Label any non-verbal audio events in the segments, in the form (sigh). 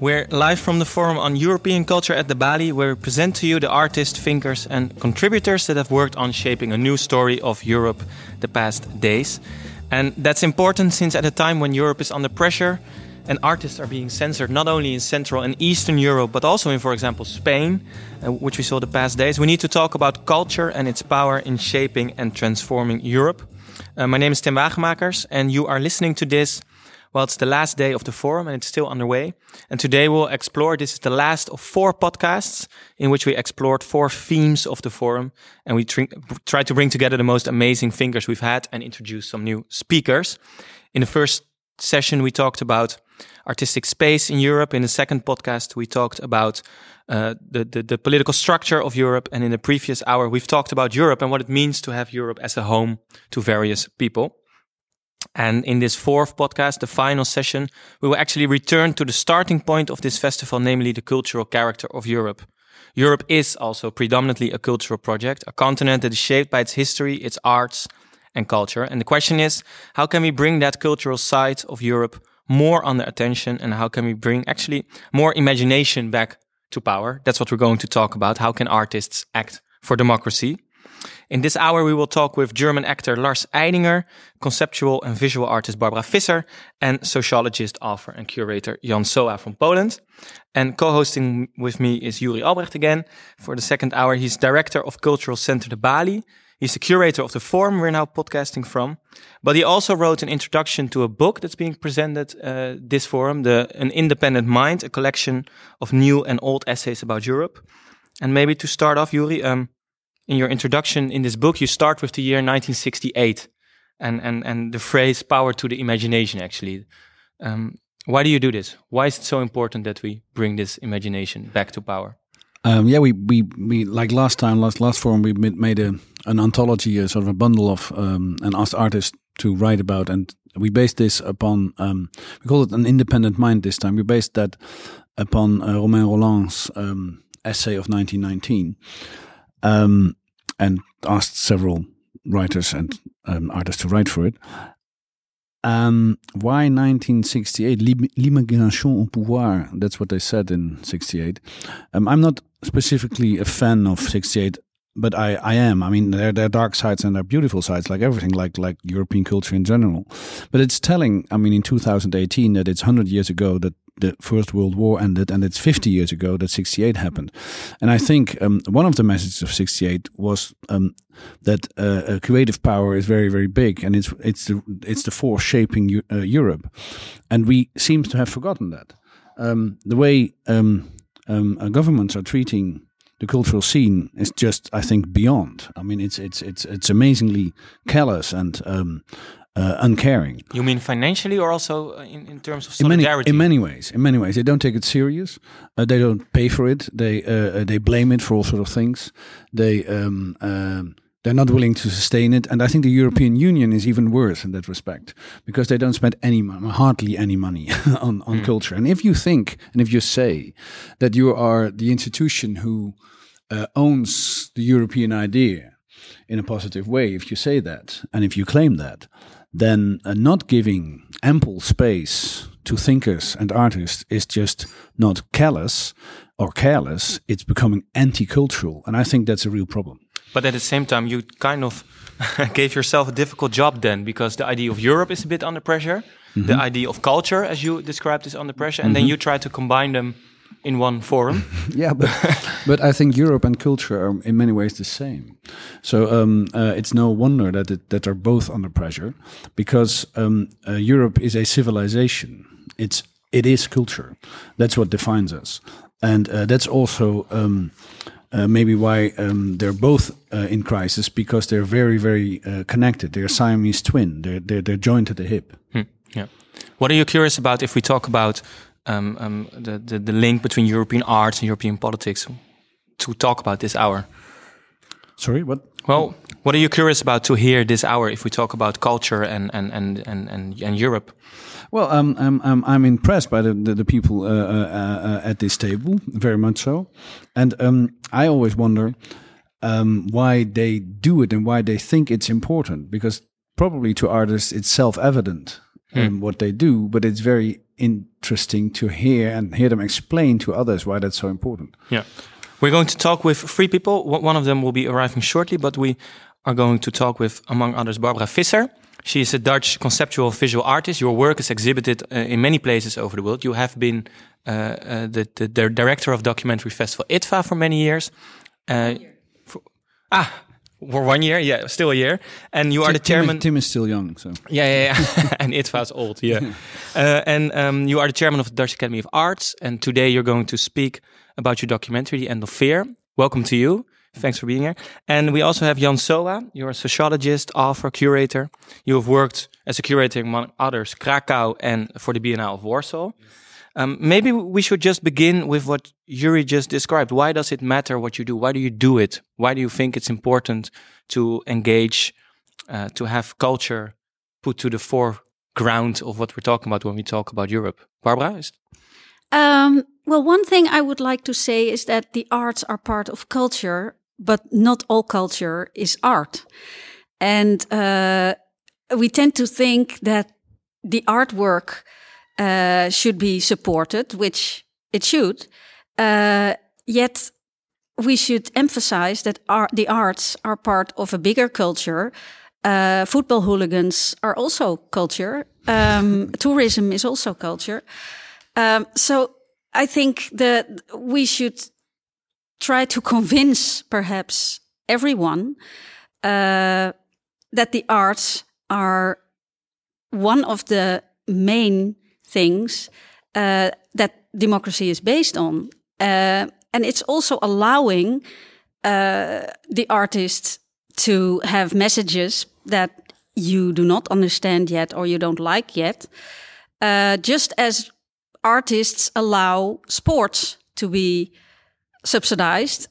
We're live from the Forum on European Culture at the Balie, where we present to you the artists, thinkers, and contributors that have worked on shaping a new story of Europe the past days. And that's important since at a time when Europe is under pressure and artists are being censored not only in Central and Eastern Europe, but also in, for example, Spain, uh, which we saw the past days, we need to talk about culture and its power in shaping and transforming Europe. Uh, my name is Tim Wagemakers, and you are listening to this well, it's the last day of the forum and it's still underway. And today we'll explore, this is the last of four podcasts in which we explored four themes of the forum. And we try to bring together the most amazing thinkers we've had and introduce some new speakers. In the first session, we talked about artistic space in Europe. In the second podcast, we talked about uh, the, the, the political structure of Europe. And in the previous hour, we've talked about Europe and what it means to have Europe as a home to various people. And in this fourth podcast, the final session, we will actually return to the starting point of this festival, namely the cultural character of Europe. Europe is also predominantly a cultural project, a continent that is shaped by its history, its arts, and culture. And the question is, how can we bring that cultural side of Europe more under attention and how can we bring actually more imagination back to power? That's what we're going to talk about. How can artists act for democracy? In this hour, we will talk with German actor Lars Eidinger, conceptual and visual artist Barbara Visser, and sociologist, author, and curator Jan Sowa from Poland. And co-hosting with me is Yoeri Albrecht again. For the second hour, he's director of Cultural Center de Balie. He's the curator of the forum we're now podcasting from. But he also wrote an introduction to a book that's being presented uh, this forum, the An Independent Mind, a collection of new and old essays about Europe. And maybe to start off, Yoeri, um, in your introduction in this book, you start with the year 1968 and, and, and the phrase power to the imagination, actually. Um, why do you do this? Why is it so important that we bring this imagination back to power? Um, yeah, we, we, we, like last time, last, last forum, we made a, an anthology, a sort of a bundle of, um, and asked artists to write about. And we based this upon, um, we call it an independent mind this time. We based that upon uh, Romain Rolland's um, essay of 1919 um, and asked several writers and um, artists to write for it. Um, why 1968? L'imagination au pouvoir. That's what they said in 68. Um, I'm not specifically a fan of 68 but I, I am. I mean, there, there are dark sides and there are beautiful sides, like everything, like like European culture in general. But it's telling. I mean, in 2018, that it's 100 years ago that the First World War ended, and it's 50 years ago that 68 happened. And I think um, one of the messages of 68 was um, that uh, creative power is very, very big, and it's it's the it's the force shaping uh, Europe, and we seem to have forgotten that. Um, the way um, um, governments are treating the cultural scene is just, I think, beyond. I mean, it's it's it's it's amazingly callous and um, uh, uncaring. You mean financially, or also uh, in, in terms of solidarity? In many, in many ways, in many ways, they don't take it serious. Uh, they don't pay for it. They uh, uh they blame it for all sort of things. They um, um, they're not willing to sustain it, and I think the European Union is even worse in that respect because they don't spend any hardly any money (laughs) on on mm. culture. And if you think and if you say that you are the institution who uh, owns the European idea in a positive way, if you say that and if you claim that, then uh, not giving ample space to thinkers and artists is just not callous or careless, it's becoming anti cultural. And I think that's a real problem. But at the same time, you kind of (laughs) gave yourself a difficult job then because the idea of Europe is a bit under pressure. Mm -hmm. The idea of culture, as you described, is under pressure. And mm -hmm. then you try to combine them in one forum. (laughs) yeah, but but I think Europe and culture are in many ways the same. So um, uh, it's no wonder that it, that are both under pressure, because um, uh, Europe is a civilization. It's it is culture. That's what defines us, and uh, that's also. Um, uh, maybe why um, they're both uh, in crisis because they're very, very uh, connected. They're Siamese twin. They're, they're they're joined at the hip. Hmm. Yeah. What are you curious about if we talk about um, um, the, the, the link between European arts and European politics to talk about this hour. Sorry, what? Well, what are you curious about to hear this hour if we talk about culture and and and and and, and Europe? Well, um, I'm I'm, I'm impressed by the the, the people uh, uh, uh, at this table, very much so, and um, I always wonder um, why they do it and why they think it's important because probably to artists it's self evident hmm. what they do, but it's very interesting to hear and hear them explain to others why that's so important. Yeah. We're going to talk with three people. One of them will be arriving shortly, but we are going to talk with, among others, Barbara Visser. She is a Dutch conceptual visual artist. Your work is exhibited uh, in many places over the world. You have been uh, uh, the, the, the, director of documentary festival IDFA for many years. Uh, for, ah, for one year, yeah, still a year. And you Tim, are the chairman. Tim is still young, so yeah, yeah, yeah. (laughs) and IDFA is old, yeah. (laughs) uh, and um, you are the chairman of the Dutch Academy of Arts. And today you're going to speak about your documentary, The End of Fear. Welcome to you. Thanks for being here. And we also have Jan Sowa. You're a sociologist, author, curator. You have worked as a curator among others, Krakow and for the Biennale of Warsaw. Um, maybe we should just begin with what Yoeri just described. Why does it matter what you do? Why do you do it? Why do you think it's important to engage, uh, to have culture put to the foreground of what we're talking about when we talk about Europe? Barbara? Um, well, one thing I would like to say is that the arts are part of culture, but not all culture is art. And uh, we tend to think that the artwork uh, should be supported, which it should. Uh, yet we should emphasize that the arts are part of a bigger culture. Uh, football hooligans are also culture. Um, (laughs) tourism is also culture. Um, so I think that we should try to convince perhaps everyone uh, that the arts are one of the main things uh, that democracy is based on. Uh, and it's also allowing uh, the artists to have messages that you do not understand yet or you don't like yet. Uh, just as artists allow sports to be subsidized,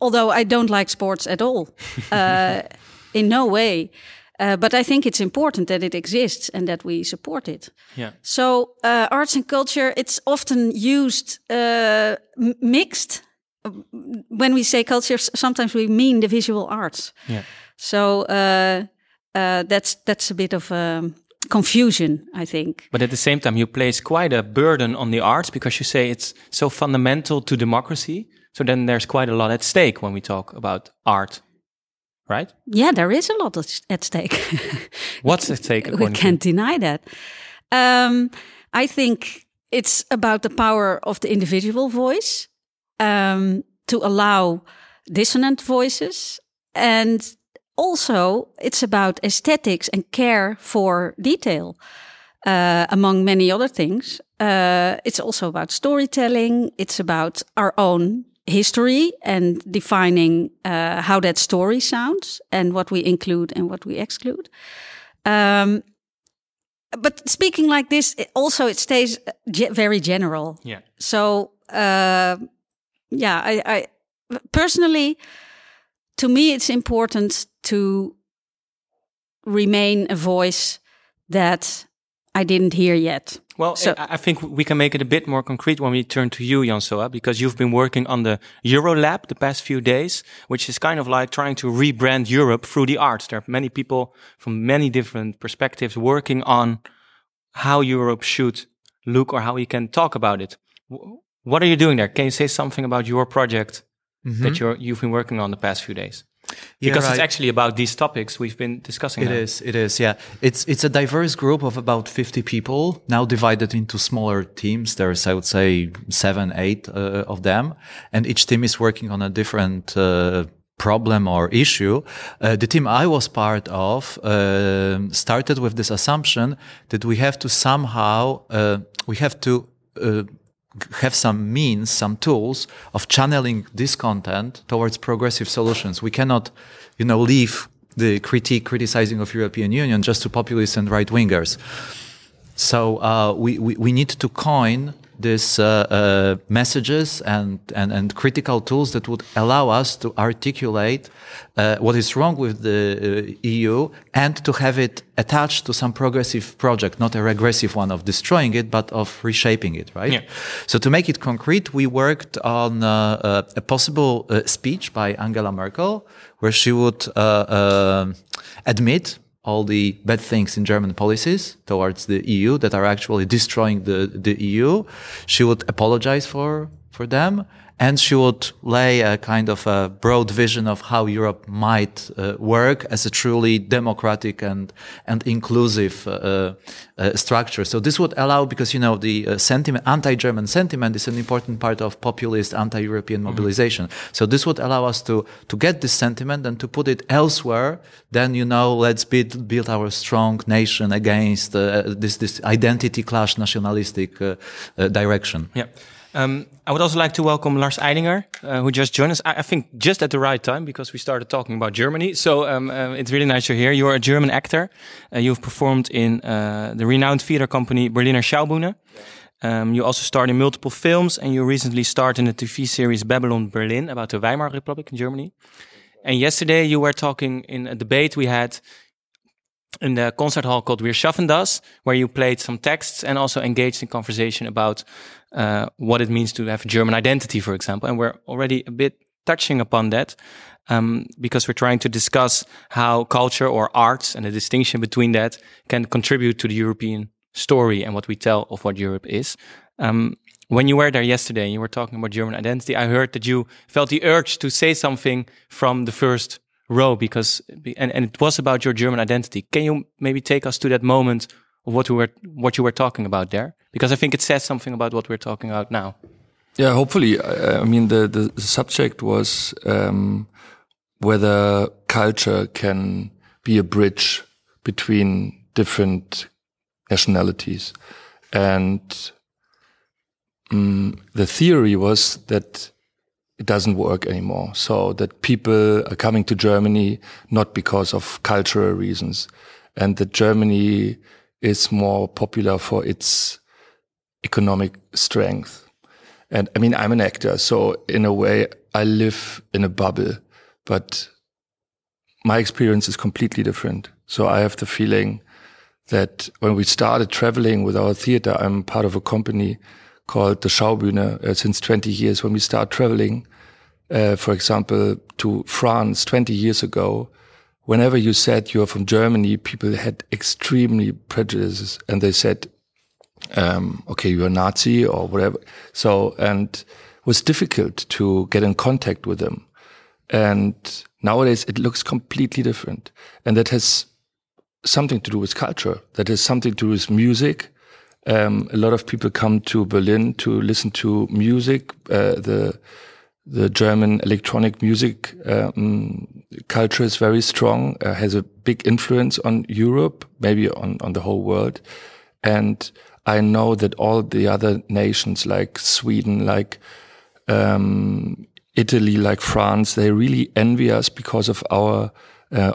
although I don't like sports at all, uh, (laughs) in no way. Uh, but I think it's important that it exists and that we support it. Yeah. So uh, arts and culture, it's often used uh, mixed. When we say culture, sometimes we mean the visual arts. Yeah. So uh, uh, that's that's a bit of um, confusion, I think. But at the same time, you place quite a burden on the arts because you say it's so fundamental to democracy. So then there's quite a lot at stake when we talk about art right? Yeah, there is a lot at stake. (laughs) What's at stake? We can't deny that. Um, I think it's about the power of the individual voice um, to allow dissonant voices. And also, it's about aesthetics and care for detail, uh, among many other things. Uh, it's also about storytelling. It's about our own history and defining uh, how that story sounds and what we include and what we exclude. Um, but speaking like this, it also it stays ge very general. Yeah. So uh, yeah, I, I personally, to me, it's important to remain a voice that I didn't hear yet. Well, so, I think we can make it a bit more concrete when we turn to you, Jan Sowa, because you've been working on the Eurolab the past few days, which is kind of like trying to rebrand Europe through the arts. There are many people from many different perspectives working on how Europe should look or how we can talk about it. What are you doing there? Can you say something about your project mm -hmm. that you're, you've been working on the past few days? Because right. it's actually about these topics we've been discussing. It now. is. It is. Yeah. It's it's a diverse group of about fifty people now divided into smaller teams. There's I would say seven, eight uh, of them, and each team is working on a different. Uh, problem or issue. Uh, the team I was part of uh, started with this assumption that we have to somehow uh, we have to uh, have some means, some tools of channeling this content towards progressive solutions. We cannot, you know, leave the critique, criticizing of European Union just to populists and right wingers. So uh, we, we, we need to coin these uh, uh, messages and, and, and critical tools that would allow us to articulate uh, what is wrong with the uh, EU and to have it attached to some progressive project, not a regressive one of destroying it, but of reshaping it, right? Yeah. So to make it concrete, we worked on uh, uh, a possible speech by Angela Merkel, where she would admit all the bad things in German policies towards the EU that are actually destroying the, the EU. She would apologize for, for them and she would lay a kind of a broad vision of how Europe might uh, work as a truly democratic and and inclusive uh, uh, structure. So this would allow, because you know the uh, sentiment, anti-German sentiment, is an important part of populist anti-European mm-hmm. mobilization. So this would allow us to to get this sentiment and to put it elsewhere. Then you know, let's build build our strong nation against uh, this this identity clash, nationalistic uh, direction. Yeah. Um, I would also like to welcome Lars Eidinger, uh, who just joined us. I, I, think just at the right time because we started talking about Germany. So um, uh, it's really nice you're here. You're a German actor. Uh, you've performed in uh, the renowned theater company Berliner Schaubühne. Um, you also starred in multiple films, and you recently starred in the TV series Babylon Berlin about the Weimar Republic in Germany. And yesterday you were talking in a debate we had in the concert hall called Wir schaffen das, where you played some texts and also engaged in conversation about uh, what it means to have a German identity, for example. And we're already a bit touching upon that um, because we're trying to discuss how culture or arts and the distinction between that can contribute to the European story and what we tell of what Europe is. Um, when you were there yesterday and you were talking about German identity, I heard that you felt the urge to say something from the first row because and, and it was about your German identity. Can you maybe take us to that moment what we were what you were talking about there? Because I think it says something about what we're talking about now. Yeah, hopefully. I, I mean, the, the, subject was um, whether culture can be a bridge between different nationalities, and um, the theory was that it doesn't work anymore. So that people are coming to Germany not because of cultural reasons and that Germany is more popular for its economic strength. And I mean, I'm an actor. So in a way, I live in a bubble, but my experience is completely different. So I have the feeling that when we started traveling with our theater, I'm part of a company called the Schaubühne uh, since 20 years. When we start traveling, uh, for example, to France 20 years ago, whenever you said you're from Germany, people had extremely prejudices and they said, um, okay, you're a Nazi or whatever. So, and it was difficult to get in contact with them. And nowadays it looks completely different. And that has something to do with culture. That has something to do with music. Um, a lot of people come to Berlin to listen to music. Uh, the the German electronic music um, culture is very strong, uh, has a big influence on Europe, maybe on, on the whole world. And I know that all the other nations like Sweden, like um, Italy, like France, they really envy us because of our uh,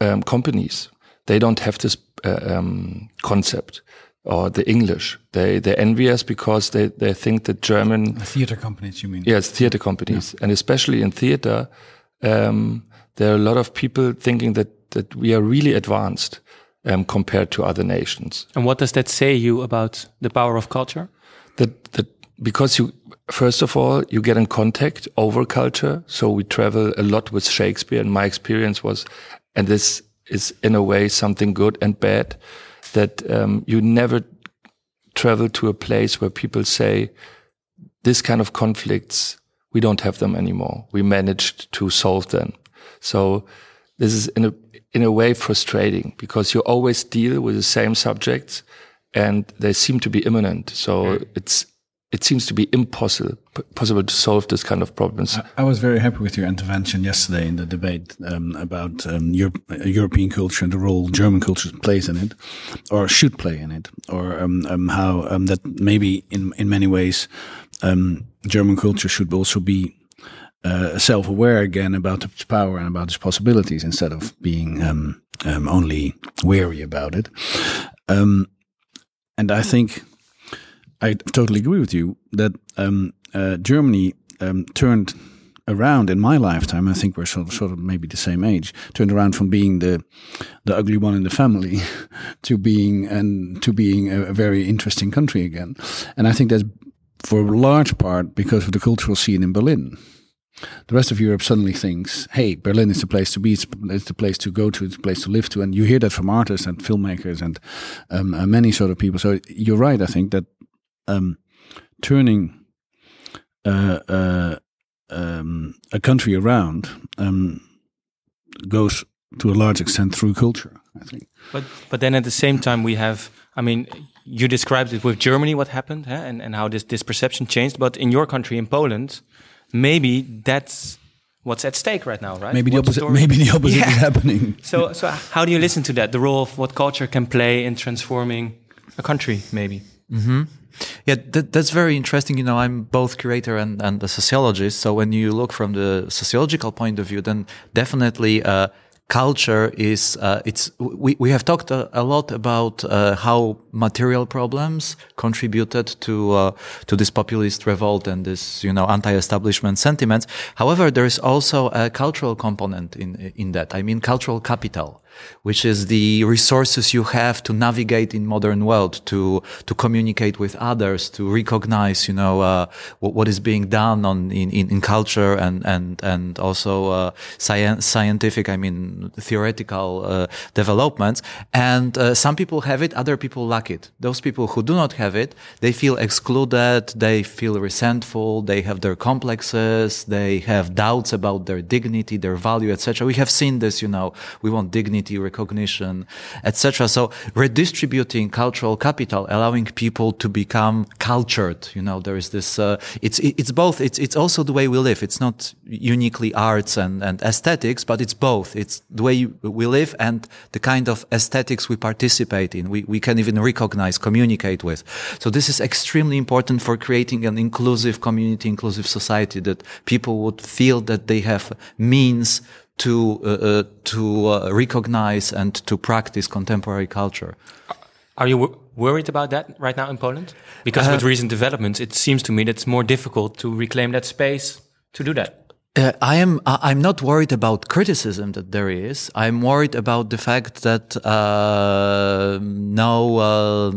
um, companies. They don't have this uh, um, concept or the English. They they envy us because they they think that German theater companies. You mean? Yes, theater companies, yeah. and especially in theater, um, there are a lot of people thinking that that we are really advanced um, compared to other nations. And what does that say you about the power of culture? That that because you first of all you get in contact over culture. So we travel a lot with Shakespeare, and my experience was, and this is in a way something good and bad that um, you never travel to a place where people say this kind of conflicts we don't have them anymore. We managed to solve them. So this is in a in a way frustrating because you always deal with the same subjects and they seem to be imminent. So it's it seems to be impossible possible to solve this kind of problems. I, was very happy with your intervention yesterday in the debate um, about um, Europe, European culture and the role German culture plays in it, or should play in it, or um, um how um, that maybe in in many ways um, German culture should also be uh, self-aware again about its power and about its possibilities instead of being only wary about it. and I think I totally agree with you that um, uh, Germany um, turned around in my lifetime. I think we're sort of, sort of maybe the same age. Turned around from being the the ugly one in the family (laughs) to being and to being a, a very interesting country again. And I think that's for a large part because of the cultural scene in Berlin. the rest of Europe suddenly thinks, "Hey, Berlin is the place to be. It's, the place to go to. It's the place to live to." And you hear that from artists and filmmakers and um, uh, many sort of people. So you're right. I think that um, turning uh, uh, um, a country around um, goes to a large extent through culture. I think. But but then at the same time we have. I mean, you described it with Germany what happened huh? and and how this this perception changed. But in your country, in Poland, maybe that's what's at stake right now, right? Maybe the opposite. story- Maybe the (laughs) opposite Yeah. is happening. So so how do you listen to that? The role of what culture can play in transforming a country, maybe. Yeah, that, that's very interesting. You know, I'm both curator and, and a sociologist. So when you look from the sociological point of view, then definitely, uh, culture is, uh, it's, we, we have talked a, a lot about, uh, how material problems contributed to, uh, to this populist revolt and this, you know, anti-establishment sentiments. However, there is also a cultural component in, in that. I mean, cultural capital which is the resources you have to navigate in modern world, to to communicate with others, to recognize, you know, uh, what, what is being done on in, in, in culture and and and also uh, scientific, I mean, theoretical uh, developments. And uh, some people have it, other people lack it. Those people who do not have it, they feel excluded, they feel resentful, they have their complexes, they have doubts about their dignity, their value, etc. We have seen this, you know, we want dignity, recognition, etc. So redistributing cultural capital, allowing people to become cultured, you know, there is this, uh, it's, it's both, it's, it's also the way we live. It's not uniquely arts and, and aesthetics, but it's both. It's the way we live and the kind of aesthetics we participate in. We, we can even recognize, communicate with. So this is extremely important for creating an inclusive community, inclusive society that people would feel that they have means to uh, uh, to uh, recognize and to practice contemporary culture. Are you wor- worried about that right now in Poland? Because with recent developments, it seems to me that it's more difficult to reclaim that space to do that. Uh, I am. I'm not worried about criticism that there is. I'm worried about the fact that uh, no uh,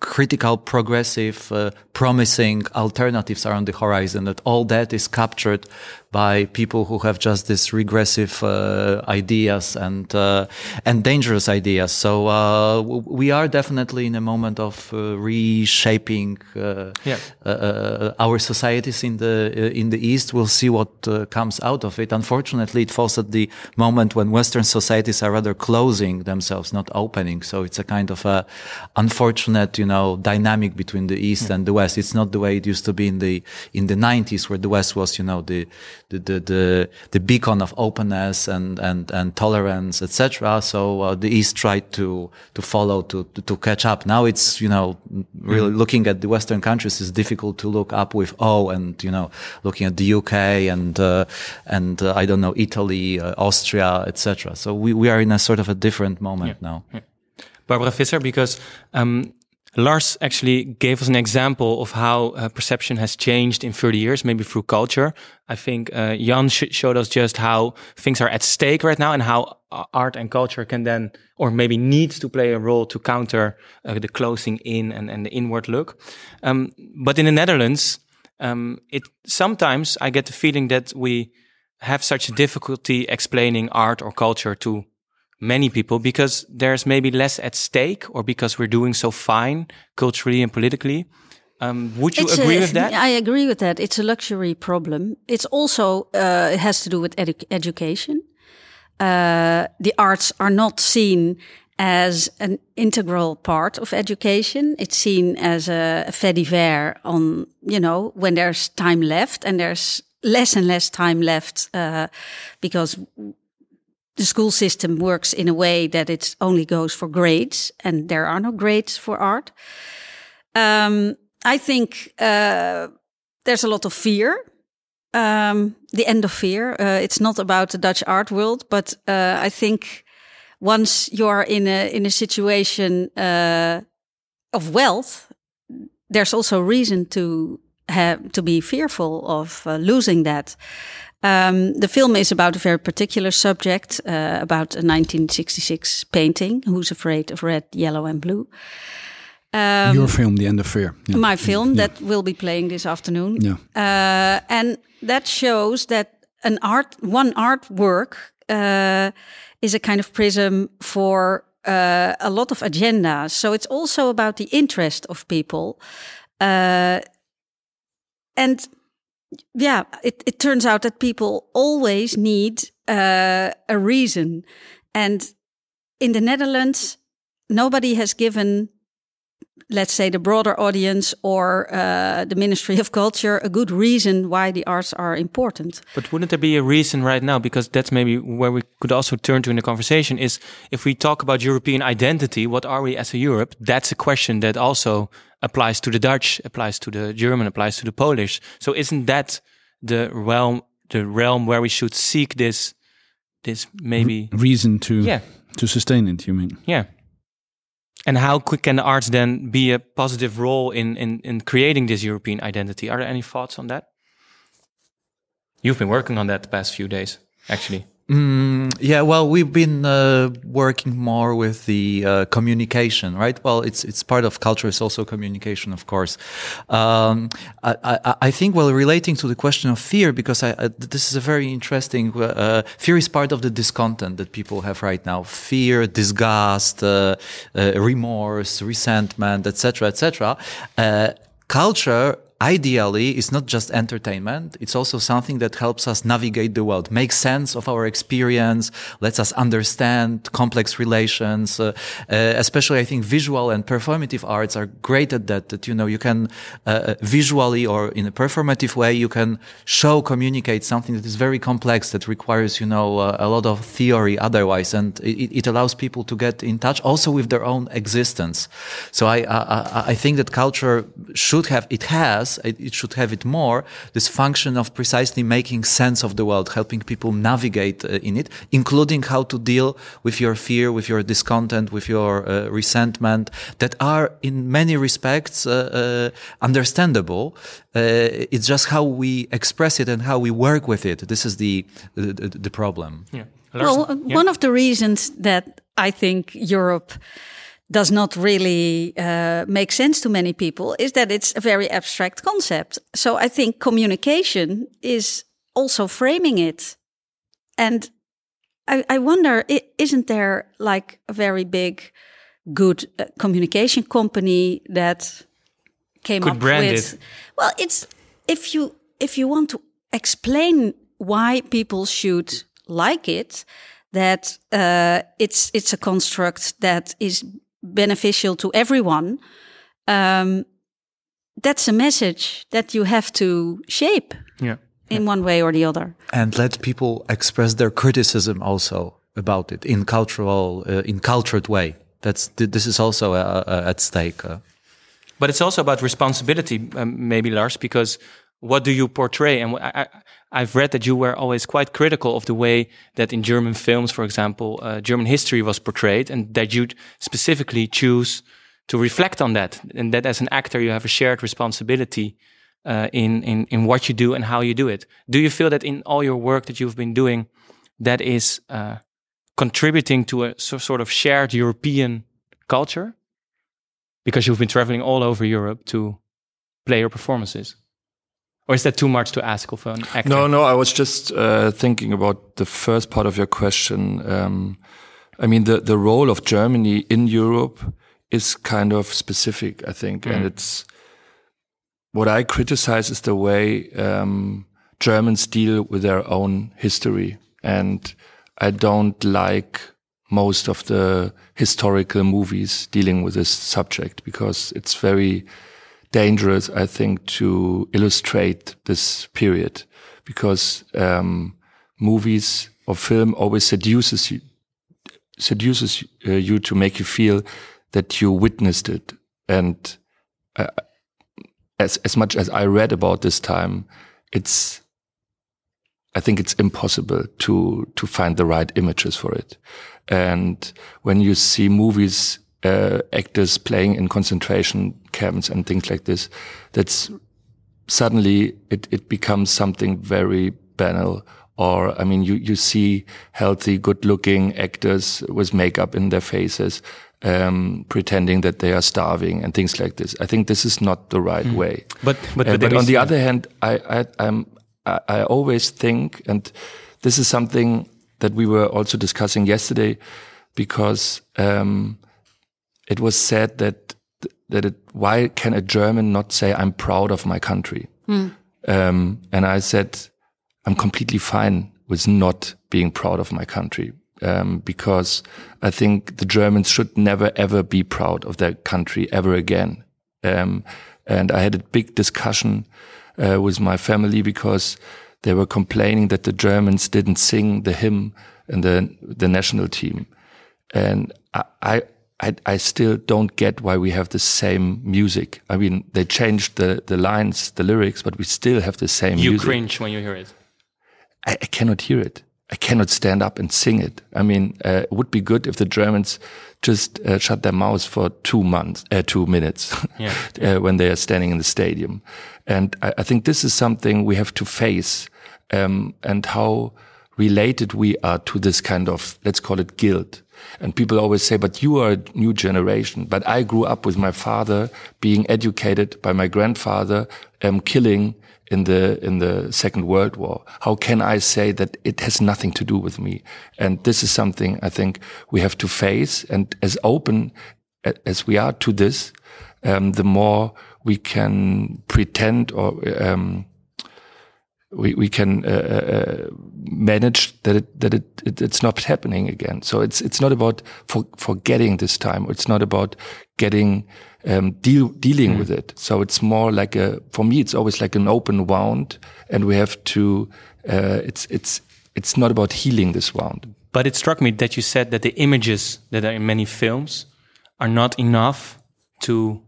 critical, progressive, uh, promising alternatives are on the horizon. That all that is captured by people who have just these regressive uh, ideas and uh, and dangerous ideas. So uh, we are definitely in a moment of uh, reshaping uh, Yeah. uh, our societies in the in the East. We'll see what uh, comes out of it. Unfortunately, it falls at the moment when Western societies are rather closing themselves, not opening. So it's a kind of a unfortunate, you know, dynamic between the East and the West. It's not the way it used to be in the in the 90s, where the West was, you know, the the the the, the beacon of openness and and and tolerance, etc. So uh, the East tried to to follow to, to catch up. Now it's you know really looking at the Western countries is difficult to look up with oh, and you know looking at the UK and uh, and uh, I don't know Italy, uh, Austria, etc. So we we are in a sort of a different moment now. Barbara Visser, because um, Lars actually gave us an example of how uh, perception has changed in 30 years, maybe through culture. I think uh, Jan sh showed us just how things are at stake right now and how art and culture can then, or maybe needs to play a role to counter uh, the closing in and, and the inward look. Um, but in the Netherlands, um, it sometimes I get the feeling that we have such difficulty explaining art or culture to many people because there's maybe less at stake or because we're doing so fine culturally and politically. Um, would you It's agree a- with that? I agree with that. It's a luxury problem. It's also uh, it has to do with edu- education. Uh, the arts are not seen as an integral part of education. It's seen as a, fait divers on you know when there's time left and there's less and less time left uh, because the school system works in a way that it only goes for grades and there are no grades for art. Um, I think uh, there's a lot of fear. Um, the end of fear. Uh, it's not about the Dutch art world, but uh, I think once you are in a in a situation uh, of wealth, there's also reason to have to be fearful of uh, losing that. Um, the film is about a very particular subject, uh, about a 1966 painting, Who's Afraid of Red, Yellow and Blue. Um, Your film, The End of Fear. Yeah. my film that will be playing this afternoon. Yeah. Uh, and that shows that an art, one artwork, uh, is a kind of prism for uh, a lot of agendas. So it's also about the interest of people. Uh, and yeah, it, it turns out that people always need uh, a reason. And in the Netherlands, nobody has given let's say the broader audience or uh, the Ministry of Culture a good reason why the arts are important. But wouldn't there be a reason right now? Because that's maybe where we could also turn to in the conversation is if we talk about European identity, what are we as a Europe? That's a question that also applies to the Dutch, applies to the German, applies to the Polish. So isn't that the realm, the realm where we should seek this, this maybe reason to Yeah. to sustain it? You mean? Yeah. And how quick can the arts then be a positive role in, in, in creating this European identity? Are there any thoughts on that? You've been working on that the past few days, actually. Mm, yeah, well, we've been uh, working more with the uh, communication, right? Well, it's it's part of culture. It's also communication, of course. Um, I, I, I think, well, relating to the question of fear, because I, I, this is a very interesting. Uh, fear is part of the discontent that people have right now. Fear, disgust, uh, uh, remorse, resentment, etc., etc. Uh, culture ideally it's not just entertainment it's also something that helps us navigate the world make sense of our experience lets us understand complex relations uh, uh, especially i think visual and performative arts are great at that that you know you can uh, visually or in a performative way you can show communicate something that is very complex that requires you know uh, a lot of theory otherwise and it, it allows people to get in touch also with their own existence. So i i, I think that culture should have it has it, it, should have it more, this function of precisely making sense of the world, helping people navigate uh, in it, including how to deal with your fear, with your discontent, with your uh, resentment that are in many respects uh, understandable. it's just how we express it and how we work with it. This is the, the, the problem. Yeah. Well, yeah. one of the reasons that I think Europe does not really uh, make sense to many people is that it's a very abstract concept. So I think communication is also framing it. And I, I wonder, isn't there like a very big, good uh, communication company that came Could up brand with? it. Well, it's if you if you want to explain why people should like it, that uh, it's it's a construct that is beneficial to everyone, um, that's a message that you have to shape Yeah. in one way or the other. and let people express their criticism also about it in cultural uh, in cultured way that's th- this is also uh, uh, at stake uh. But it's also about responsibility, um, maybe Lars, because what do you portray? And I, I've read that you were always quite critical of the way that in German films, for example, uh, German history was portrayed, and that you'd specifically choose to reflect on that, and that as an actor you have a shared responsibility uh, in in in what you do and how you do it. Do you feel that in all your work that you've been doing, that is uh, contributing to a so, sort of shared European culture? Because you've been traveling all over Europe to play your performances. Or is that too much to ask of an actor? No, no, I was just uh, thinking about the first part of your question. Um, I mean, the, the role of Germany in Europe is kind of specific, I think. And it's what I criticize is the way um, Germans deal with their own history. And I don't like most of the historical movies dealing with this subject because it's very dangerous, I think, to illustrate this period because um, movies or film always seduces you, seduces uh, you to make you feel that you witnessed it. And uh, as as much as I read about this time, it's I think it's impossible to to find the right images for it. And when you see movies, uh, actors playing in concentration camps and things like this, that's suddenly it, it becomes something very banal. Or, I mean, you, you see healthy, good looking actors with makeup in their faces. um, pretending that they are starving and things like this. I think this is not the right Mm. way. But but, Uh, but, but on the other hand, I, I, I'm, I, I always think, and this is something that we were also discussing yesterday, because um, it was said that that it, why can a German not say I'm proud of my country? Um, and I said I'm completely fine with not being proud of my country. Um, because I think the Germans should never ever be proud of their country ever again. Um, and I had a big discussion uh, with my family because they were complaining that the Germans didn't sing the hymn in the the national team, and I. I I, I still don't get why we have the same music. I mean, they changed the, the lines, the lyrics, but we still have the same you music. cringe when you hear it. I, I cannot hear it. I cannot stand up and sing it. I mean, uh, it would be good if the Germans just uh, shut their mouths for two months, uh, two minutes, (laughs) Yeah. uh, when they are standing in the stadium. And I, I think this is something we have to face, um, and how related we are to this kind of, let's call it guilt. And people always say, but you are a new generation. But I grew up with my father being educated by my grandfather, um, killing in the in the Second World War. How can I say that it has nothing to do with me? And this is something I think we have to face. And as open as we are to this, um, the more we can pretend or um, we we can uh, uh, manage that it that it, it it's not happening again. So it's it's not about for, forgetting this time. It's not about getting um, deal dealing with it. So it's more like a for me. It's always like an open wound, and we have to. Uh, it's it's it's not about healing this wound. But it struck me that you said that the images that are in many films are not enough to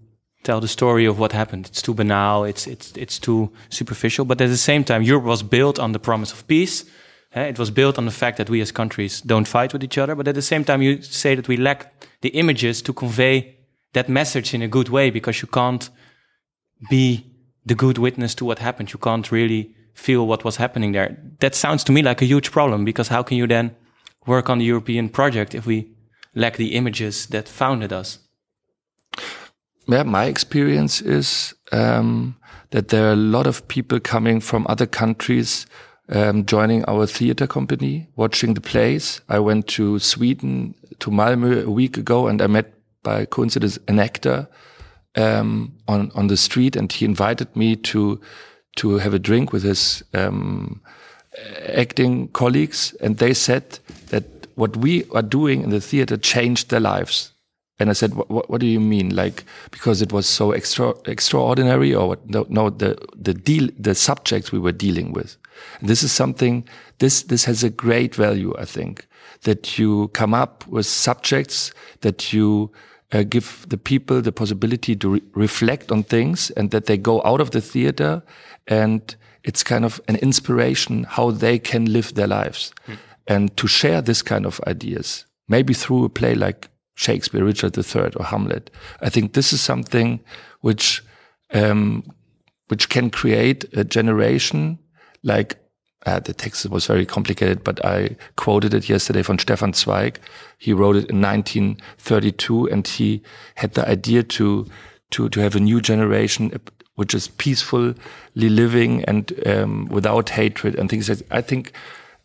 tell the story of what happened. It's too banal. It's it's it's too superficial. But at the same time, Europe was built on the promise of peace. Eh, It was built on the fact that we as countries don't fight with each other. But at the same time, you say that we lack the images to convey that message in a good way because you can't be the good witness to what happened. You can't really feel what was happening there. That sounds to me like a huge problem because how can you then work on the European project if we lack the images that founded us? Yeah, my experience is um, that there are a lot of people coming from other countries um, joining our theater company, watching the plays. I went to Sweden, to Malmö a week ago, and I met by coincidence an actor um, on on the street, and he invited me to to have a drink with his um, acting colleagues, and they said that what we are doing in the theater changed their lives. And I said, what, what, do you mean? Like, because it was so extra, extraordinary or what? No, no, the, the deal, the subjects we were dealing with. And this is something, this, this has a great value, I think, that you come up with subjects that you uh, give the people the possibility to re reflect on things and that they go out of the theater and it's kind of an inspiration how they can live their lives and to share this kind of ideas, maybe through a play like Shakespeare, Richard III, or Hamlet. I think this is something which um, which can create a generation like uh, the text was very complicated, but I quoted it yesterday from Stefan Zweig. He wrote it in 1932, and he had the idea to to to have a new generation uh, which is peacefully living and um, without hatred and things like. that. I think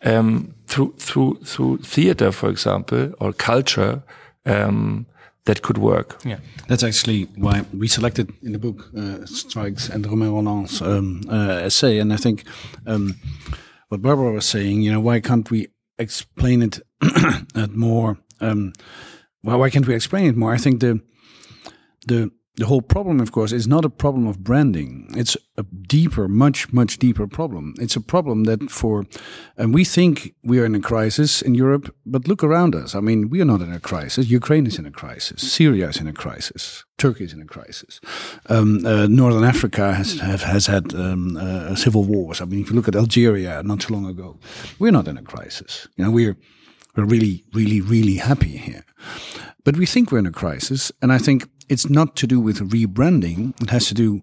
um, through through through theater, for example, or culture, um, that could work. Yeah. That's actually why we selected in the book uh, Zweig's and Romain Rolland's um, uh, essay. And I think um, what Barbara was saying, you know, why can't we explain it (clears throat) at more? Um, why, why can't we explain it more? I think the the the whole problem, of course, is not a problem of branding. It's a deeper, much, much deeper problem. It's a problem that for, and we think we are in a crisis in Europe, but look around us. I mean, we are not in a crisis. Ukraine is in a crisis. Syria is in a crisis. Turkey is in a crisis. Um, uh, Northern Africa has have, has had um, uh, civil wars. I mean, if you look at Algeria not too long ago, we're not in a crisis. You know, we're we're really, really, really happy here. But we think we're in a crisis, and I think it's not to do with rebranding. It has to do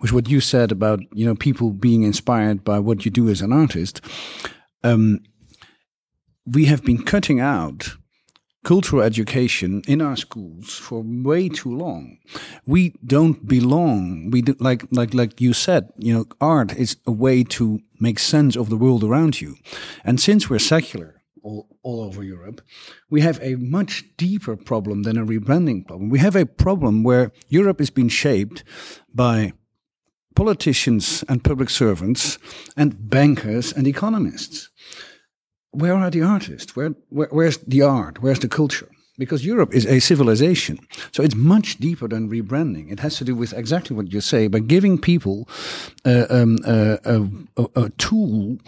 with what you said about you know people being inspired by what you do as an artist. Um, we have been cutting out cultural education in our schools for way too long. We don't belong. We do, like like like you said, you know, art is a way to make sense of the world around you. And since we're secular all, all over Europe, we have a much deeper problem than a rebranding problem. We have a problem where Europe has been shaped by politicians and public servants and bankers and economists where are the artists? Where, where, where's the art? Where's the culture? Because Europe is a civilization. So it's much deeper than rebranding. It has to do with exactly what you say, by giving people uh, um, uh, a, a, a, tool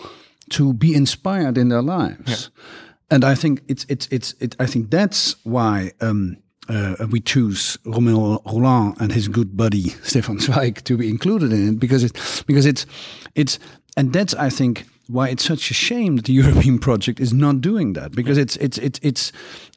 to be inspired in their lives. Yeah. And I think it's, it's, it's, it, I think that's why, um, uh, we choose Romain Rolland and his good buddy (laughs) Stefan Zweig to be included in it because it because it's it's and that's I think why it's such a shame that the (laughs) European project is not doing that because it's it's it's it's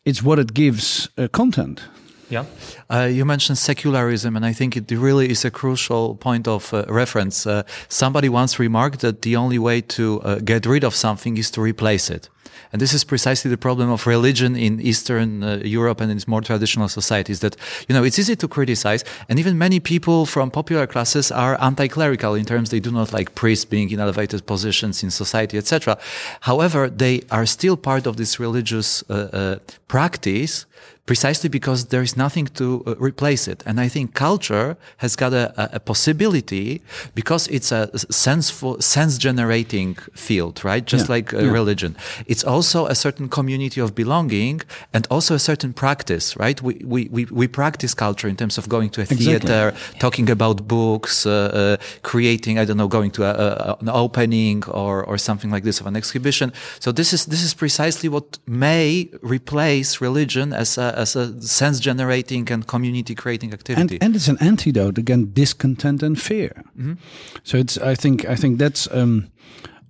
it's what it gives uh, content. Yeah. Uh, you mentioned secularism, and I think it really is a crucial point of uh, reference. Uh, somebody once remarked that the only way to uh, get rid of something is to replace it. And this is precisely the problem of religion in Eastern uh, Europe and in more traditional societies that, you know, it's easy to criticize. And even many people from popular classes are anti-clerical in terms they do not like priests being in elevated positions in society, etc. However, they are still part of this religious uh, uh, practice precisely because there is nothing to uh, replace it. And I think culture has got a, a possibility because it's a senseful, sense generating field, right? Just yeah. like uh, yeah. religion. It's also a certain community of belonging and also a certain practice, right? We, we, we, we practice culture in terms of going to a theater, exactly. talking about books, uh, uh, creating, I don't know, going to a, a, an opening or, or something like this of an exhibition. So this is, this is precisely what may replace religion as a, as a sense generating and community creating activity. And, and it's an antidote against discontent and fear. Mm -hmm. So it's I think I think that's um,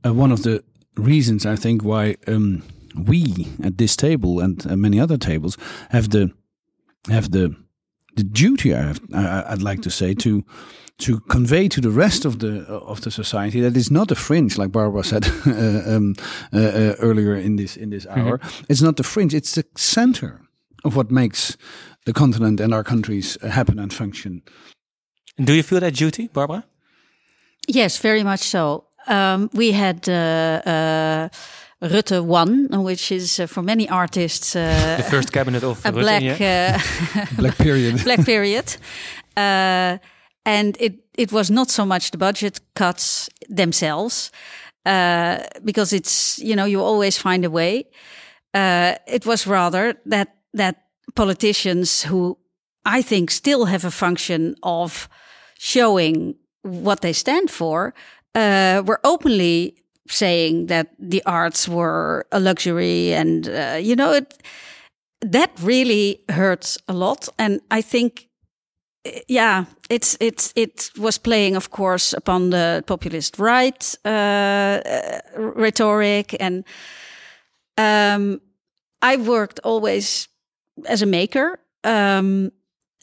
uh, one of the reasons I think why um, we at this table and uh, many other tables have the have the the duty I have, I, would like to say to to convey to the rest of the of the society that it's not a fringe, like Barbara said (laughs) uh, um, uh, uh, earlier in this in this hour. Mm -hmm. It's not the fringe; it's the center of what makes the continent and our countries happen and function. Do you feel that duty, Barbara? Yes, very much so. Um, we had. Uh, uh, Rutte One, which is uh, for many artists uh, (laughs) the first cabinet of a Rutte, black yeah. uh, (laughs) black period. (laughs) black period, uh, and it it was not so much the budget cuts themselves, uh, because it's you know you always find a way. Uh, it was rather that that politicians who I think still have a function of showing what they stand for were openly saying that the arts were a luxury and uh, you know it that really hurts a lot. And i think yeah it's it's it was playing of course upon the populist right uh, uh, rhetoric. And um, i worked always as a maker um,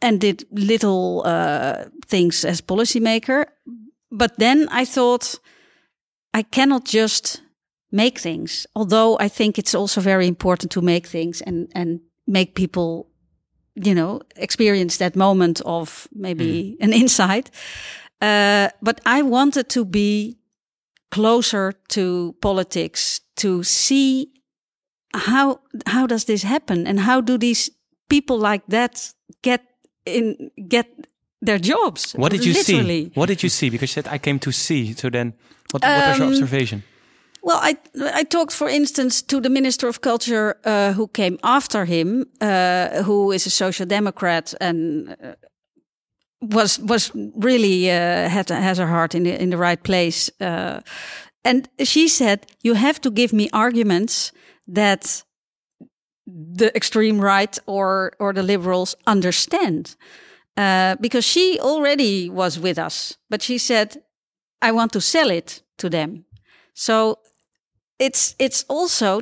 and did little uh, things as policymaker but then i thought I cannot just make things. Although I think it's also very important to make things and and make people, you know, experience that moment of maybe mm. an insight. Uh, but I wanted to be closer to politics to see how how does this happen and how do these people like that get in get their jobs what did you literally. see what did you see because you said i came to see so then what, what was your um, observation? Well, I I talked, for instance, to the Minister of Culture uh, who came after him, uh, who is a social democrat and uh, was was really uh, had has her heart in the in the right place. Uh, and she said, "You have to give me arguments that the extreme right or or the liberals understand." Uh, because she already was with us, but she said, I want to sell it to them. So it's it's also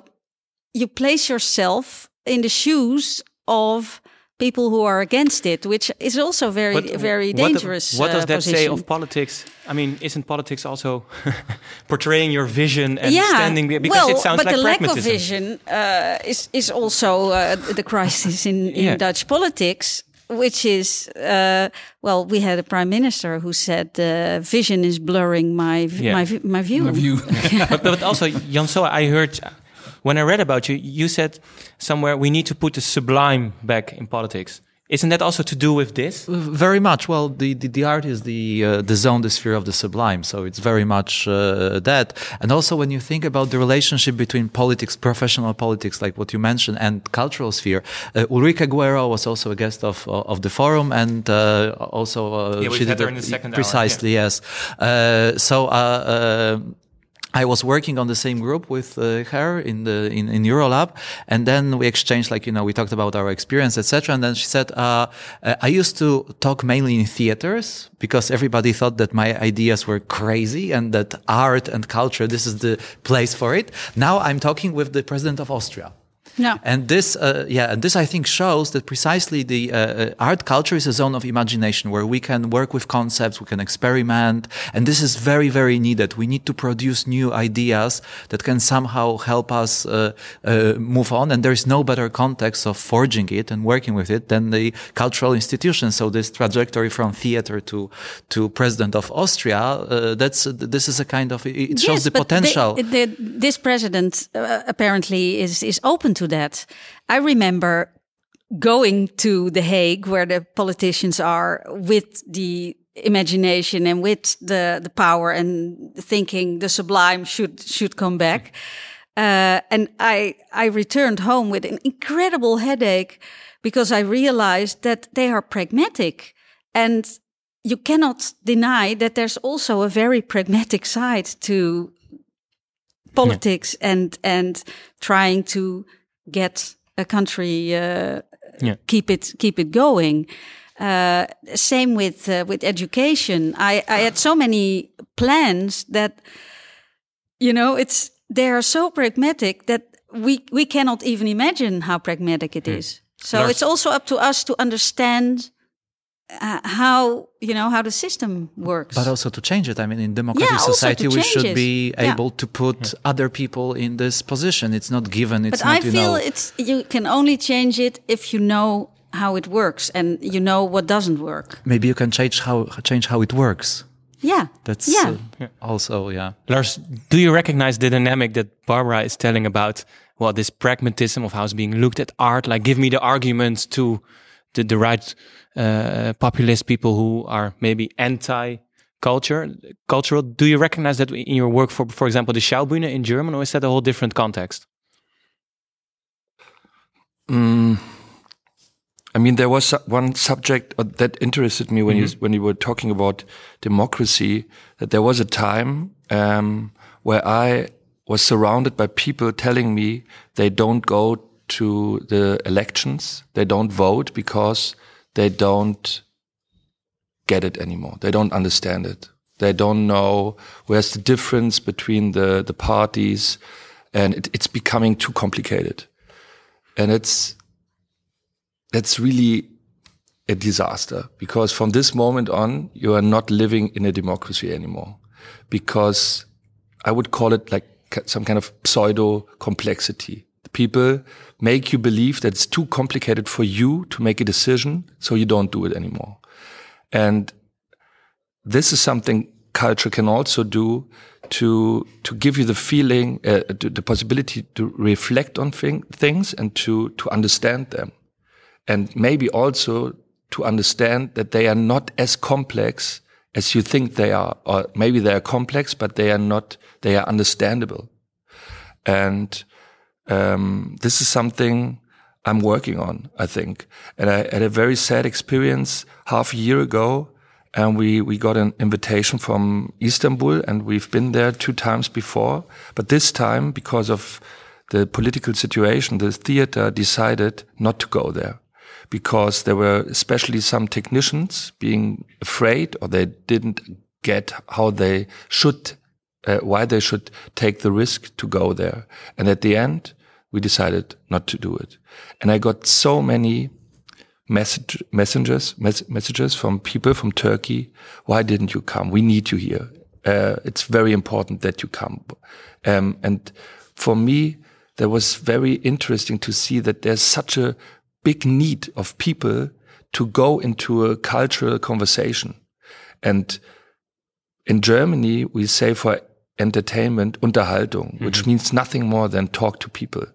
you place yourself in the shoes of people who are against it, which is also very, But very what- dangerous. What, does uh, that say position. of politics? I mean, isn't politics also (laughs) portraying your vision and yeah, standing because well, it sounds but like the lack of vision uh, is is also uh, the crisis in, in Yeah. Dutch politics, which is uh, well, we had a prime minister who said uh, vision is blurring my v- Yeah. my v- my view. My view. (laughs) but, but also, Jan Sowa, I heard when I read about you, you said somewhere we need to put the sublime back in politics. Isn't that also to do with this? Very much. Well, the, the, the art is the uh, the zone, the sphere of the sublime. So it's very much uh, that. And also, when you think about the relationship between politics, professional politics, like what you mentioned, and cultural sphere, uh, Ulrike Guérot was also a guest of of the forum, and uh, also uh, Yeah, she did her in the second hour, precisely yes. Uh, so. I was working on the same group with uh, her in the in, in Eurolab, and then we exchanged like you know we talked about our experience, etc. And then she said, uh, uh, "I used to talk mainly in theaters because everybody thought that my ideas were crazy and that art and culture this is the place for it. Now I'm talking with the president of Austria." No. And this, uh, yeah, and this I think shows that precisely the uh, uh, art culture is a zone of imagination where we can work with concepts, we can experiment, and this is very, very needed. We need to produce new ideas that can somehow help us uh, uh, move on. And there is no better context of forging it and working with it than the cultural institution. So this trajectory from theater to to president of Austria, uh, that's this is a kind of it shows Yes, the potential. the- this president uh, apparently is is open to that. I remember going to The Hague, where the politicians are, with the imagination and with the the power, and thinking the sublime should should come back. Uh, and I I returned home with an incredible headache because I realized that they are pragmatic and you cannot deny that there's also a very pragmatic side to politics and and trying to get a country uh, Yeah. keep it keep it going. Uh, same with uh, with education. I I had so many plans that you know it's they are so pragmatic that we we cannot even imagine how pragmatic it is. So Lars- it's also up to us to understand uh, how you know how the system works. But also to change it. I mean, in democratic also to society, we should it. be Yeah. able to put other people in this position. It's not given. It's but not, I you feel know. it's you can only change it if you know how it works and you know what doesn't work. Maybe you can change how change how it works. Yeah. That's yeah. uh, also yeah. Lars, do you recognize the dynamic that Barbara is telling about? Well, this pragmatism of how it's being looked at art. Like, give me the arguments to the, the right uh, populist people who are maybe anti-culture, cultural. Do you recognize that in your work for, for example, the Schaubühne in German, or is that a whole different context? Mm, I mean, there was one subject uh, that interested me when you when you were talking about democracy. That there was a time um, where I was surrounded by people telling me they don't go to the elections, they don't vote because they don't get it anymore. They don't understand it. They don't know where's the difference between the the parties, and it, it's becoming too complicated and it's that's really a disaster because from this moment on you are not living in a democracy anymore because i would call it like some kind of pseudo complexity people make you believe that it's too complicated for you to make a decision so you don't do it anymore. And this is something culture can also do to to give you the feeling, uh, the possibility to reflect on thing, things and to to understand them, and maybe also to understand that they are not as complex as you think they are, or maybe they are complex, but they are not. They are understandable, and um, this is something I'm working on, I think. And I had a very sad experience half a year ago, and we, we got an invitation from Istanbul, and we've been there two times before. But this time, because of the political situation, the theater decided not to go there because there were especially some technicians being afraid or they didn't get how they should, uh, why they should take the risk to go there. And at the end, we decided not to do it. And I got so many message, messengers, mes messages from people from Turkey. Why didn't you come? We need you here. Uh, it's very important that you come. Um, and for me, that was very interesting to see that there's such a big need of people to go into a cultural conversation. And in Germany, we say for entertainment, Unterhaltung, -hmm. which means nothing more than talk to people.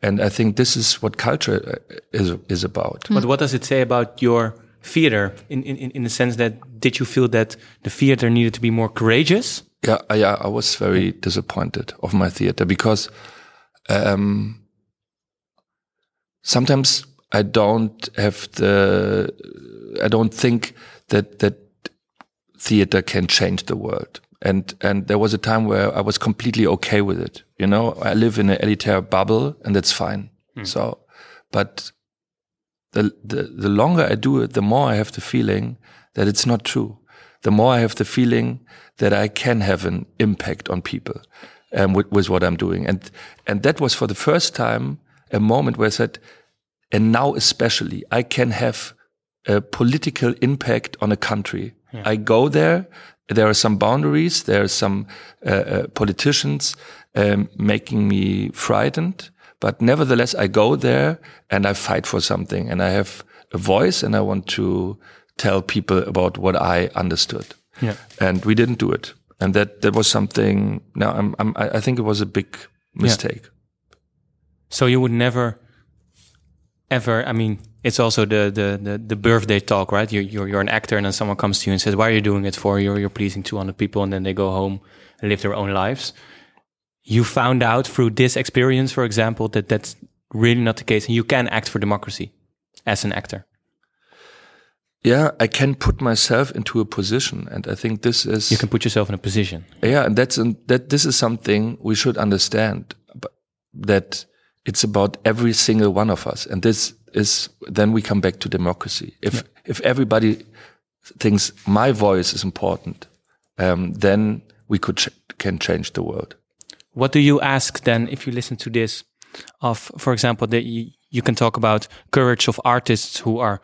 And I think this is what culture uh, is, is about. But what does it say about your theater in, in, in the sense that did you feel that the theater needed to be more courageous? Yeah, yeah, I was very disappointed of my theater because um, sometimes I don't have the, I don't think that that theater can change the world. And, and there was a time where I was completely okay with it. You know, I live in an elitary bubble and that's fine. Mm. So, but the, the, the longer I do it, the more I have the feeling that it's not true. The more I have the feeling that I can have an impact on people um, with, with what I'm doing. And, and that was for the first time a moment where I said, and now especially, I can have a political impact on a country. Yeah. I go there there are some boundaries. There are some uh, uh, politicians um, making me frightened, but nevertheless, I go there and I fight for something, and I have a voice, and I want to tell people about what I understood. Yeah. And we didn't do it, and that that was something. Now, I'm, I'm I think it was a big mistake. Yeah. So you would never, ever. I mean, it's also the, the, the, the, birthday talk, right? You're, you're, you're an actor and then someone comes to you and says, why are you doing it for? You're, you're pleasing 200 people and then they go home and live their own lives. You found out through this experience, for example, that that's really not the case and you can act for democracy as an actor. Yeah, I can put myself into a position, and I think this is you can put yourself in a position. Yeah, and that's an, that. This is something we should understand that it's about every single one of us, and this is then we come back to democracy. If yeah. if everybody thinks my voice is important, um, then we could ch can change the world. What do you ask then if you listen to this? Of, for example, that you, you can talk about courage of artists who are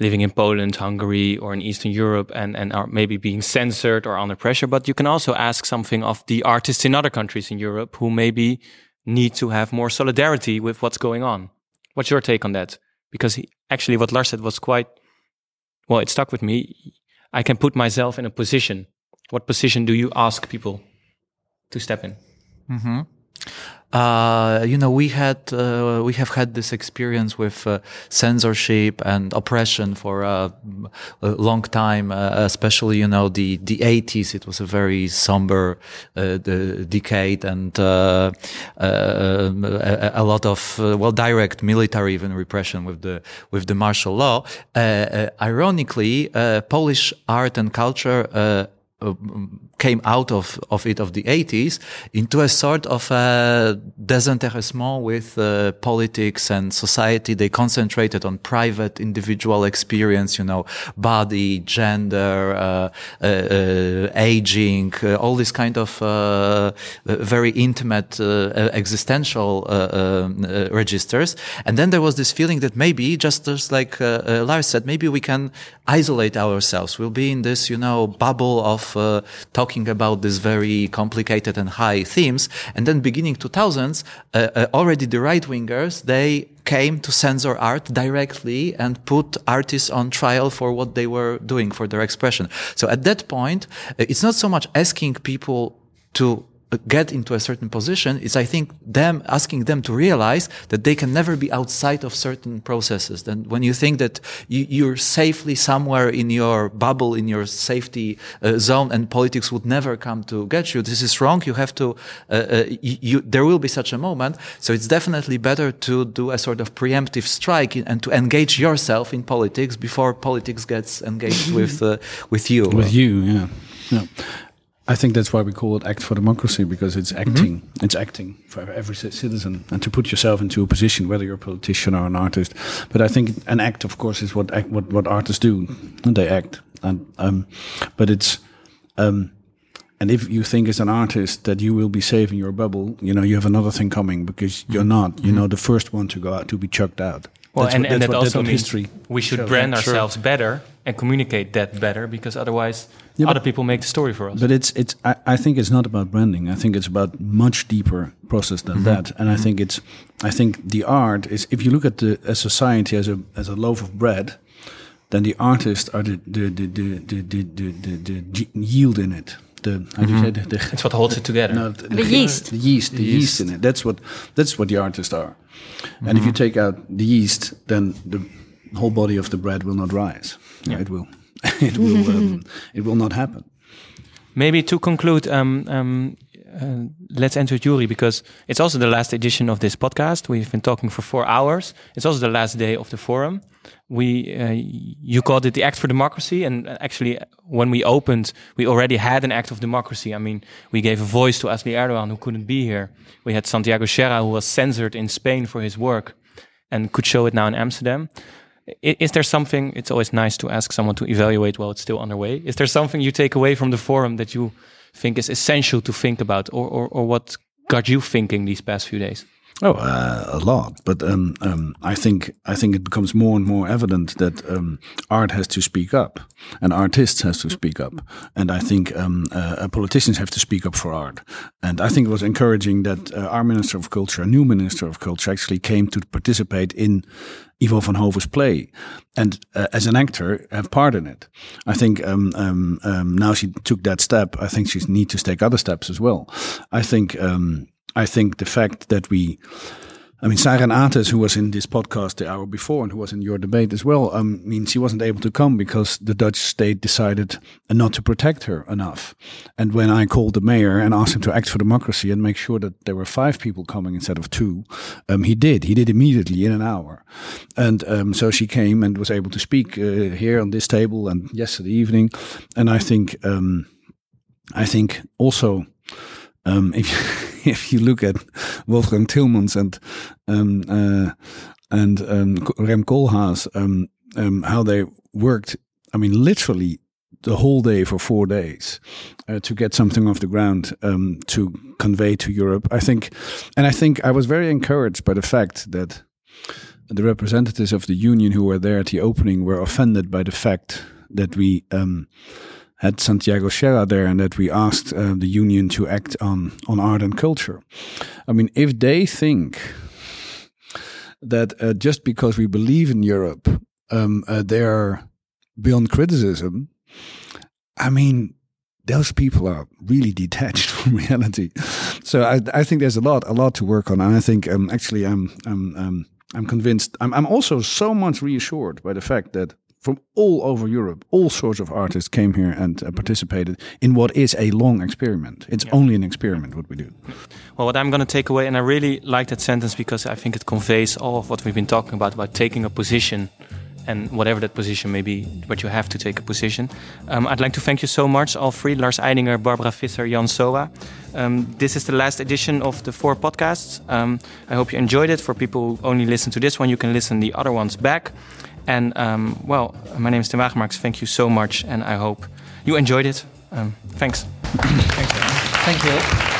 living in Poland, Hungary, or in Eastern Europe and, and are maybe being censored or under pressure. But you can also ask something of the artists in other countries in Europe who maybe need to have more solidarity with what's going on. What's your take on that? Because he, actually, what Lars said was quite well. It stuck with me. I can put myself in a position. What position do you ask people to step in? Mm -hmm. Uh, you know, we had uh, we have had this experience with uh, censorship and oppression for a, a long time, uh, especially you know the the 80s. It was a very somber uh, decade, and uh, a, a, lot of well direct military even repression with the with the martial law. ironically, Polish art and culture uh, came out of, of it of the 80s into a sort of a désintéressement with uh, politics and society. They concentrated on private individual experience, you know, body, gender, uh, uh, uh aging, uh, all this kind of very intimate existential registers. And then there was this feeling that maybe, just as like Lars said, maybe we can isolate ourselves. We'll be in this, you know, bubble of uh, talking about these very complicated and high themes. And then beginning 2000s, uh, uh, already the right wingers, they came to censor art directly and put artists on trial for what they were doing for their expression. So at that point, uh, it's not so much asking people to get into a certain position is I think them asking them to realize that they can never be outside of certain processes. Then when you think that you, are safely somewhere in your bubble, in your safety uh, zone and politics would never come to get you, this is wrong. You have to, uh, uh, you, there will be such a moment. So it's definitely better to do a sort of preemptive strike and to engage yourself in politics before politics gets engaged with, uh, with you. With you, yeah. Yeah. I think that's why we call it Act for Democracy because it's mm-hmm. acting. Mm -hmm. It's acting for every citizen and to put yourself into a position, whether you're a politician or an artist. But I think an act, of course, is what act, what what artists do. They act, and um, but it's um, and if you think as an artist that you will be saving your bubble, you know you have another thing coming because you're not. You mm -hmm. know, the first one to go out to be chucked out. Well, That's and, what- and that's that what- also means history we should shows. brand Yeah, sure. ourselves better and communicate that better because otherwise Yeah, other but- people make the story for us. But it's it's. I, I think it's not about branding. I think it's about much deeper process than mm-hmm. that. And I think it's. I think the art is. If you look at the a society as a as a loaf of bread, then the artists are the the the the the the, the, the, the yield in it. The how do you mm-hmm. say the, the it's what holds it together. no, The yeast. the yeast, the yeast in it. That's what that's what the artists are. And if mm-hmm. you take out the yeast, then the whole body of the bread will not rise. Yeah. It will. (laughs) It will. Um, it will not happen. Maybe to conclude, um, um, uh, let's enter Yoeri because it's also the last edition of this podcast. We've been talking for four hours. It's also the last day of the forum. We, uh, you called it the Act for Democracy, and actually, when we opened, we already had an Act of Democracy. I mean, we gave a voice to Asli Erdogan, who couldn't be here. We had Santiago Sierra, who was censored in Spain for his work, and could show it now in Amsterdam. Is there something? It's always nice to ask someone to evaluate while it's still underway. Is there something you take away from the forum that you think is essential to think about, or or, or what got you thinking these past few days? Oh, uh, a lot. But um, um, I think I think it becomes more and more evident that um, art has to speak up, and artists has to speak up, and I think um, uh, politicians have to speak up for art. And I think it was encouraging that uh, our minister of culture, a new minister of culture, actually came to participate in Ivo van Hove's play, and uh, as an actor, have part in it. I think um, um, um, now she took that step. I think she needs to take other steps as well. I think. I think the fact that we, I mean, Seyran Ateş, who was in this podcast the hour before and who was in your debate as well, um, means she wasn't able to come because the Dutch state decided not to protect her enough. And when I called the mayor and asked him to act for democracy and make sure that there were five people coming instead of two, um, he did. He did immediately in an hour. And um, so she came and was able to speak uh, here on this table and yesterday evening. And I think, um, I think also um, if you, (laughs) if you look at Wolfgang Tillmans and um, uh, and um, Rem Koolhaas, um, um, how they worked, I mean, literally the whole day for four days uh, to get something off the ground um, to convey to Europe. I think, and I think I was very encouraged by the fact that the representatives of the union who were there at the opening were offended by the fact that we um, had Santiago Sierra there and that we asked uh, the union to act on on art and culture. I mean, if they think that uh, just because we believe in Europe, um, uh, they are beyond criticism, I mean, those people are really detached (laughs) from reality. So I, I think there's a lot, a lot to work on, and I think um, actually I'm, I'm, um, I'm convinced. I'm, I'm also so much reassured by the fact that from all over Europe, all sorts of artists came here and uh, participated in what is a long experiment. It's only an experiment what we do. Well, what I'm going to take away, and I really like that sentence because I think it conveys all of what we've been talking about about taking a position and whatever that position may be, but you have to take a position. Um, I'd like to thank you so much, all three Lars Eidinger, Barbara Visser, Jan Sowa. Um, this is the last edition of the four podcasts. Um, I hope you enjoyed it. For people who only listen to this one, you can listen the other ones back. And um, well, my name is Tim Wagemakers. Thank you so much, and I hope you enjoyed it. Um, thanks. Thank you.